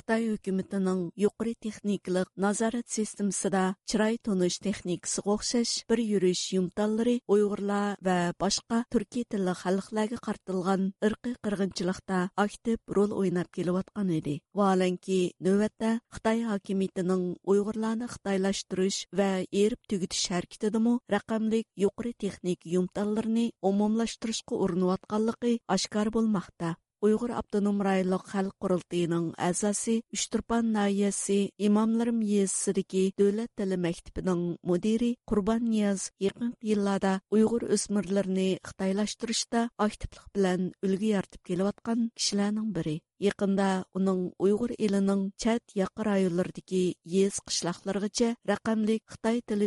Xitoy hukumatining yuqori texnikalik nazorat sistemasida chiroy tonish texnikasiga o'xshash bir yurish yumtallari Uyg'urlar va boshqa turkiy tilli xalqlarga qartilgan irqiy qirg'inchilikda aktiv rol o'ynab kelayotgan edi. Valanki navbatda Xitoy hokimiyatining Uyg'urlarni xitoylashtirish va erib tugitish harakatidami raqamli yuqori texnik yumtallarni umumlashtirishga urinayotganligi oshkor bo'lmoqda. Uyghur Abdunum rayonluq xalq qurultayının əzası Üçturpan nayəsi İmamlarım yezisidiki Dövlət Dili Məktəbinin müdiri Qurban Niyaz yaqin yillarda Uyghur ösmirlərini xitaylaşdırışda aktivlik үлгі yaratib kelayotgan kishilarning biri. Якында уның Уйгыр елінің чат яқы районлардагы ес кышлакларгача рақамлык рақамды қытай тілі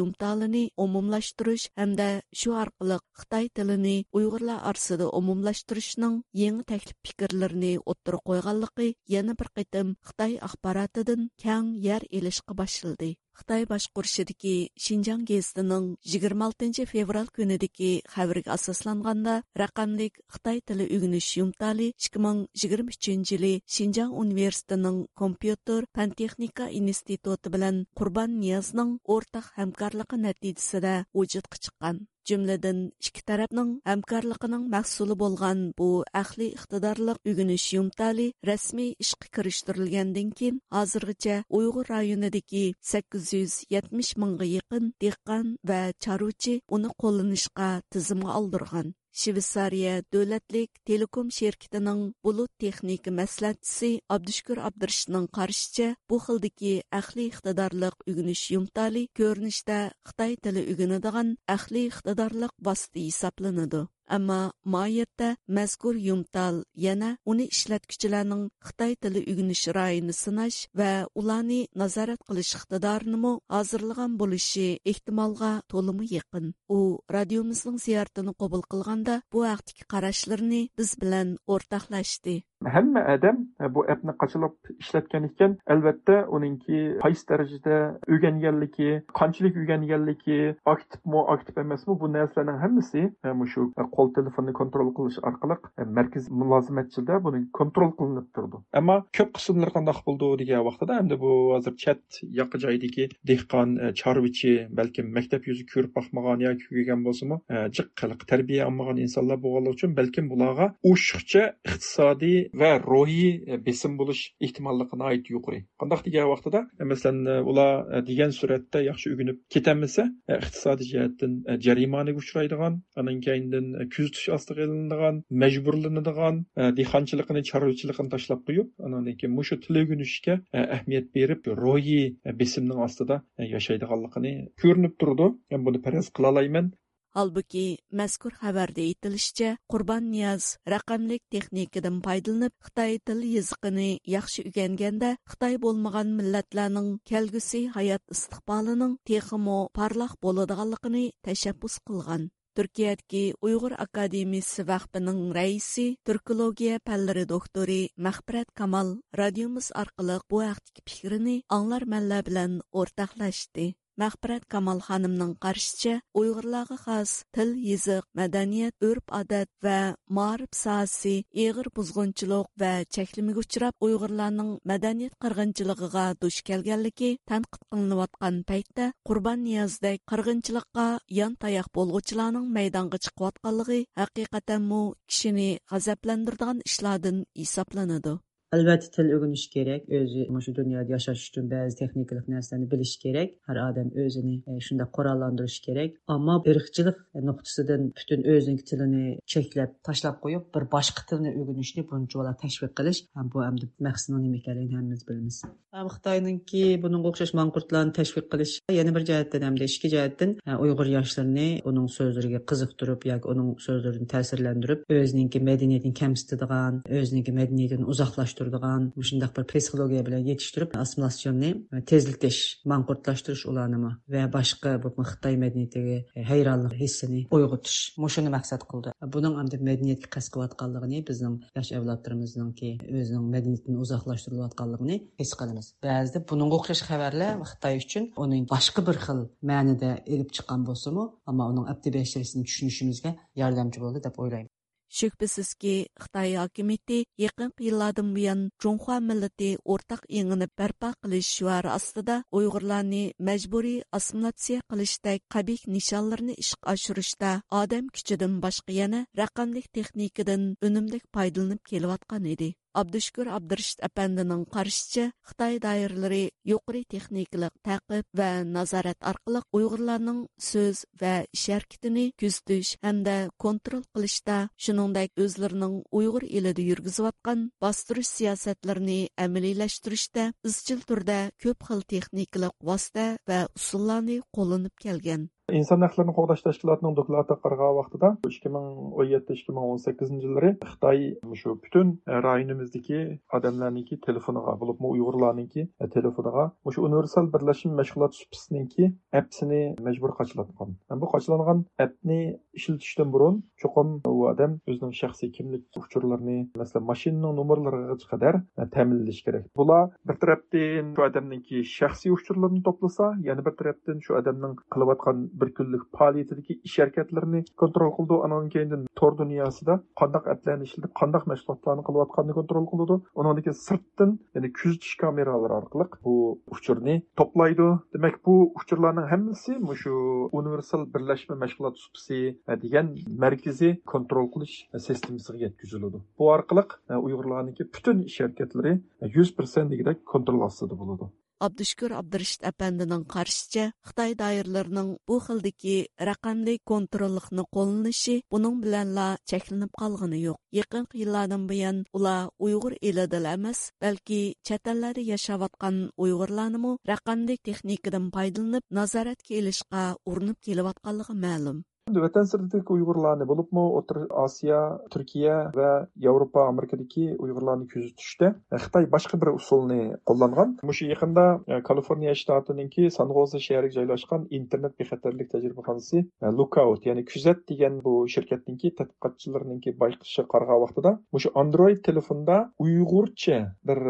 юмталыны умумлаштырыш һәмдә шу аркылы қытай тіліні Уйгырлар арасында умумлаштырышның ең тәклиф фикрләрен оттыр койганлыгы яны бір кытым қытай ахбаратыдан кәң яр элишкә башлады. Қытай башкарышыдагы Шинжан гезитенең 26 февраль көнедәге хәбәргә асасланганда, рәкъамлык Хытай тілі үгүнүш юмталы 2023 елы Шинжан университетінің компьютер фән техника институты білін құрбан Ниязның ортак хәмкәрлеге нәтиҗәсендә вujudка чыккан jumladan ikki tarafning hamkorligining mahsuli bo'lgan bu ahli iqtidorliq o'g'inish yumtali rasmiy ishga kirishtirilgandan keyin hozirgacha uyg'ur rayonidagi sakkiz yuz yetmish mingga yaqin dehqon va choruvchi uni qo'llanishga tizimga oldirgan Швейцария дөләтлік телеком şirkәтенең булут техник мәслихатчысы Абдышкүр Абдырышның каршыча, бу хилдәге әхли иқтидарлык үгүнүш юмтали көрүнүштә Хытай теле үгүнедиган әхли иқтидарлык васты хисапланыды. Ammo moyatda mazkur yumtal yana uni ishlatguchilarning Xitoy tili uginish rayini sinash va ularni nazorat qilish iqtidorini hozirlagan bo'lishi ehtimolga to'limi yaqin. U radiomizning ziyoratini qabul qilganda bu haqdagi qarashlarini biz bilan o'rtoqlashdi. Hamma odam e, bu appni qachilab ishlatgan ekan albatta uningki qaysi darajada o'rganganligi qanchalik o'rganganligi aktivmi aktiv emasmi bu narsalarning hammasi e, shu e, qo'l telefonni kontrol qilish orqali markaz mulozimatchida buni kontrol qilinib turdi. Ammo ko'p qismlar qandoq bo'ldi degan vaqtida endi bu hozir chat yoqi joydagi dehqon chorvichi balkim maktab yuzi ko'rib boqmagan yoki ko'rgan bo'lsimi jiq qiliq tarbiya olmagan insonlar bo'lganligi uchun balkim bularga o'shiqcha iqtisodiy va ruhiy e, besim bo'lish ehtimolliqi nihoyat yuqori. Qandoq degan vaqtida e, masalan e, ular degan suratda yaxshi o'rganib ketamisa iqtisodiy jihatdan jarimaga uchraydigan anan keyindan kuzatish ostiga ilinadigan majburlanadigan dehqonchiligini chorvachiligini tashlab qo'yib andan keyin mushu til o'rganishga ahamiyat berib ruhiy besimning ostida yashaydiganligini ko'rinib turdi buni paraz qilolayman Mazkur xabarda aytilishicha, Qurban Niyaz raqamlik texnikadan foydalanib Xitoy til yozig'ini yaxshi o'rganganda Xitoy bo'lmagan millatlarning kelgusi hayot istiqbolining texmo parlaq bo'ladiganligini tashabbus qilgan. Turkiyadagi Uyg'ur akademiyasi vaqtining raisi, turkologiya fanlari doktori Mahfirat Kamal radiomiz orqali bu vaqtdagi fikrini anglar manlar bilan o'rtoqlashdi. Мәхбірат Камал ханымның қаршыча, ұйғырлағы қаз тіл, езіқ, мәдәниет, өрп адат вә марып саасы, еғір бұзғынчылық вә чәклімігі ұчырап, ұйғырларның мәдәниет қырғынчылығыға душ келгенлігі тәнқит қылынып атқан пәйтті, Құрбан Нияздек қырғынчылыққа ян таяқ болғычыларның мәйданға атқанлығы haqiqatan mu kishini g'azablantiradigan ishlardan hisoblanadi. Albatta til o'rganish kerak. O'zi shu dunyoda yashash uchun ba'zi texnikalik narsani bilish kerak. Har odam o'zini e, shunda qurollantirish kerak. Ammo irqchilik nuqtasidan butun o'zining tilini cheklab, tashlab qo'yib, bir boshqa tilni o'rganishni bunchalar tashviq qilish ham bu hamda maqsadi nima ekanligini hammamiz bilamiz. Ham Xitoyninki bunga o'xshash manqurtlarni tashviq qilish yana bir jihatdan hamda ichki jihatdan e, Uyg'ur yoshlarini uning so'zlariga qiziqtirib yoki uning so'zlarini ta'sirlantirib, o'zining madaniyatini kamsitadigan, o'zining madaniyatini uzoqlash yetishtiradigan shundoq bir psixologiya bilan yetishtirib assimilatsionni e, tezlikleş, manqurtlashtirish ularni va boshqa bu xitoy madaniyatiga e, hayronlik hissini uyg'otish. Shuni maqsad qildi. Buning endi madaniyatga qasd qilayotganligini bizning yosh avlodlarimizningki o'zining madaniyatini uzoqlashtirayotganligini his qilamiz. Ba'zida bunga o'xshash xabarlar xitoy uchun uning boshqa bir xil ma'nida elib chiqqan bo'lsimi ammo uning abdi tushunishimizga yordamchi bo'ldi deb o'ylayman Шүкбісізге Қытай хакимияты еқін йылладан бұян Чонхуа мүліті ортақ еңініп бәрпа қылыш шуары астыда ойғырланы мәҗбүри ассимиляция қылыштай қабек нишаларыны ішқ ашырышта адам күчідің башқы яна рақамдық техникадан өнімдік пайдаланып келуатқан еді. Абдышкүр Абдыршит әпәндінің қаршычы Қытай дайырлары юқри техникалық тәқіп вән назарат арқылық ұйғырланың сөз вә шәркетіні күздіш әнді контрол қылышта шыныңдәк өзлерінің ұйғыр еліді үргізуатқан бастырыш сиясәтлеріні әмілейләштіріште ұзчыл түрдә көп қыл техникалық васты вә ұсылланы қолынып келген. Inson huquqlarini qo'g'dash tashkilotining doklati qarg'an vaqtida ikki ming o'n yetti ikki ming o'n sakkizinchi yillari xitoy shu butun e, rayonimizdagi odamlarniki telefoniga bo'libmi uyg'urlarniki e, telefoniga shu universal birlashma mashg'ulot supisiniki appsini majbur qochlatgan e, bu qochlangan appni ishlatishdan burun chuqum u odam o'zining shaxsiy kimlik uchurlarini masalan mashinaning nomerlariga qadar ta'minlash kerak. Bular bir tarafdan shu odamninki shaxsiy uchurlarini to'plasa yana bir tarafdan shu odamning qilayotgan bir kunlik faoliyatidagi ish harakatlarini kontrol qildi andan keyin tor dunyosida qandaq atlarni ishlatib qandaq mashg'ulotlarni qilayotganini kontrol qiladi undan keyin sirtdan ya'ni kuzatish kameralari orqali bu uchurni to'playdi demak bu uchurlarning hammasi shu universal birlashma mashg'ulot supsi e, degan markaziy kontrol qilish e, sistemasiga yetkaziladi bu orqali e, uyg'urlarniki butun ish harakatlari yuz persent kontrol ostida bo'ladi Абдышкүр Абдыршит әпәндінің қаршыча, Қытай дайырларының бұл қылдыки рақамды контроллықны қолынышы, бұның біләнла чәкілініп қалғыны йоқ. Еқін қиыладың бұян, ұла ұйғыр еледіл әміз, бәлкі чәтәлләрі яшаватқан ұйғырланымы рақамды техникадың пайдылынып, назарат келішқа ұрынып келіватқалығы мәлім. Vatan sirtidagi Uyg'urlarni bo'libmi O'rta Osiyo, Turkiya va Yevropa, Amerikadagi Uyg'urlarni kuzatishda e, Xitoy boshqa bir usulni qo'llangan. Mushu yaqinda e, Kaliforniya shtatiningki San Jose shahriga joylashgan internet bexatarlik tajribaxonasi e, Lookout, ya'ni kuzat degan bu shirkatninki tadqiqotchilarninki bayqishi qarg'an vaqtida mushu Android telefonda Uyg'urcha bir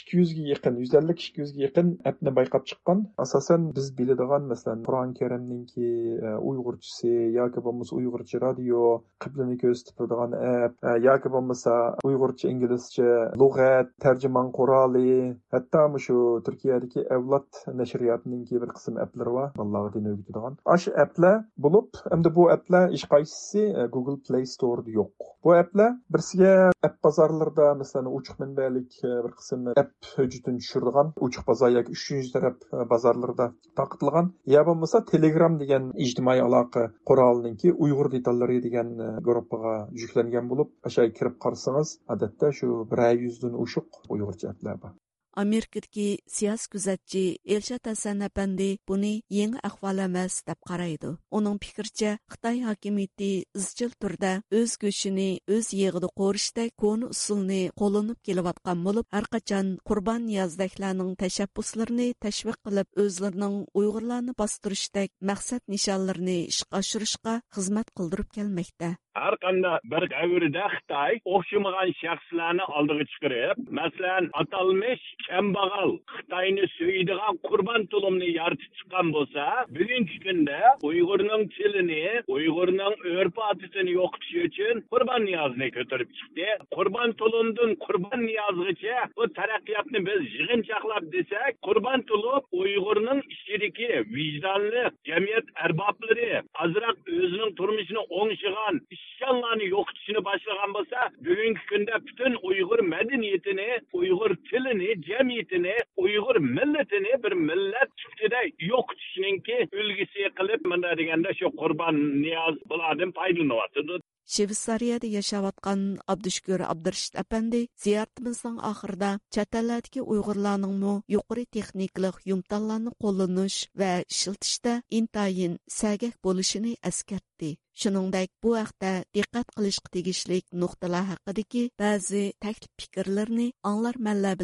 200 ga yaqin, 150 200 ga yaqin appni bayqab chiqqan. Asosan biz biladigan masalan Qur'on Karimninki Uyg'urchasi yoki bo'lmasa uyg'urcha radio qiblani ko'rsatib turadigan app. Yoki bo'lmasa uyg'urcha inglizcha lug'at tarjimon quroli. Hatto shu turkiyadagi avlod nashriyotininki bir qism applari bor bolalarga din o'rgatadigan. Shu applar bo'lib endi bu applar hech qaysisi e, google play store'da yo'q. Bu applar birsiga app bozorlarda masalan ochiq manbalik e, bir qism app hujjatini tushirdigan ochiq bozor yoki uchinchi taraf e, bozorlarda taqitilgan yo bo'lmasa telegram degan ijtimoiy aloqa quroli qurolninki uyg'ur detallari degan e, gruppaga yuklangan bo'lib o'sha kirib qarasangiz odatda shu bir yuzdan oshiq uyg'urcha applar bor Amerikadagi siyosiy kuzatchi Elshad Hasan apandi buni yangi ahvol emas deb qaraydi. Uning fikricha, Xitoy hokimiyati izchil turda o'z go'shini o'z yig'ida qo'rishda koni usulni qo'llanib kelayotgan bo'lib, har qachon qurbon niyozdaklarning tashabbuslarini tashviq qilib, o'zlarining Uyg'urlarni bostirishdek maqsad nishonlarini ishga oshirishga xizmat qildirib kelmoqda. Har qanday bir davrda xitoy o'xshamagan shaxslarni oldiga chiqarib masalan atalmish kambag'al xitoyni suydigan qurbon tulumni yaratib chiqqan bo'lsa bugungi kunda uyg'urning tilini uyg'urning urf odatini yo'qotish uchun qurbon niyozni ko'tarib chiqdi. Qurbon tulumdan qurbon niyozgacha bu taraqqiyotni biz yig'inchoqlab desak qurbon tulub uyg'urning ichidagi vijdonli jamiyat arboblari ozroq o'zining turmushini o'ngshigan ishchanlarni yo'qotishni boshlagan bo'lsa bugungi kunda butun uyg'ur madaniyatini uyg'ur tilini jamiyatini uyg'ur millatini bir millat sifatida yo'qotishninki ulgisi qilib mana deganda shu qurbon niyoz bulardan foydalanyapti Швейцарияда яшаватқан Абдышкөр Абдыршит әпәнди зияратымыздың ахырда чаталладагы уйгырларның мо юқоры техникалык юмталларны қолланыш ва ishlatishda intayin сәгәк bo'lishini әскәртте. Shuningdek, bu haqda diqqat qilishga tegishli nuqtalar haqidagi ba'zi аңлар fikrlarni anglar manlar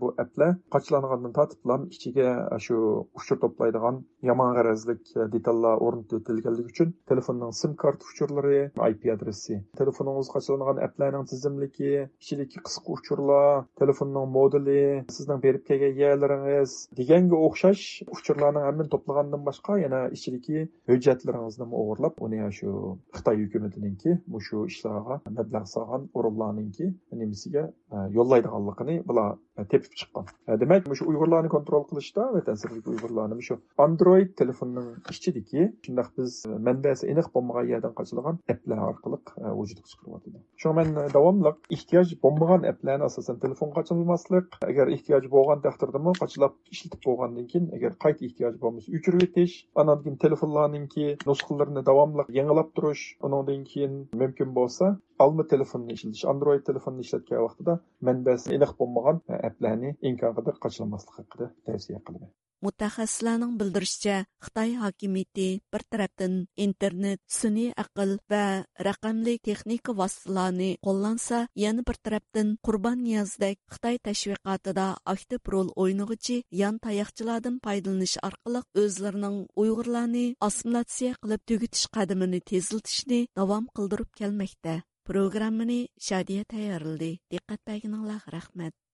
bu applar qochlangandan tortiblam ichiga shu uchur to'playdigan yomon g'arazlik detallar o'rnatilganligi uchun telefonning sim kart uchurlari ip adresi telefoningiz qochlangan applarning tizimligi ichidagi qisqa uchurlar telefonning modeli sizning berib kelgan yerlaringiz deganga o'xshash uchurlarning hammani to'plagandan boshqa yana ichidagi hujjatlaringizni o'g'irlab uni shu xitoy hukumatiniki shu ishlarga mablag' solgan o'rinlarninki nimasiga e, yo'llaydiganligini bular e, tepib chiqqan demak shu uyg'urlarni kontrol qilishda va ta'sirli uyg'urlarni shu android telefonning ichidagi shundaq biz e, manbasi aniq bo'lmagan yerdan qochilgan applar orqali e, vujudga chiqaryotdi shu man davomli ehtiyoj bo'lmagan applarni asosan telefon qochilmaslik agar ehtiyoj bo'lgan taqdirdami qochilab ishlatib bo'lgandan keyin agar qayta ehtiyoj bo'lmasa o'chirib o'tish andan keyin telefonlarninki nusxalarini davomli yangilab turish undan keyin mumkin bo'lsa ئالما تېلېفوننى ئىشلىتىش ئاندروىد تېلېفوننى ئىشلەتكەن ۋاقتىدا مەنبەسى ئېنىق بولمىغان ئەپلەرنى ئىمكانقەدەر قاچىلىماسلىق ھەققىدە تەۋسىيە қылды. Мутахассисларның билдиришчә, Қытай хакимияте бір тараптан интернет, суни ақыл ва рақамлы техника васиталарын қолланса, яны бір тараптан құрбан Нияздәк Қытай тәшвиқатында актив роль ойнығычы ян таяқчылардан пайдаланыш арқылы өзлерінің уйгырларны ассимиляция қылып төгітіш кадамын тезілтішіне давам қылдырып келмекте programmani shadiya tayyorladi diqqat berganinglarga rahmat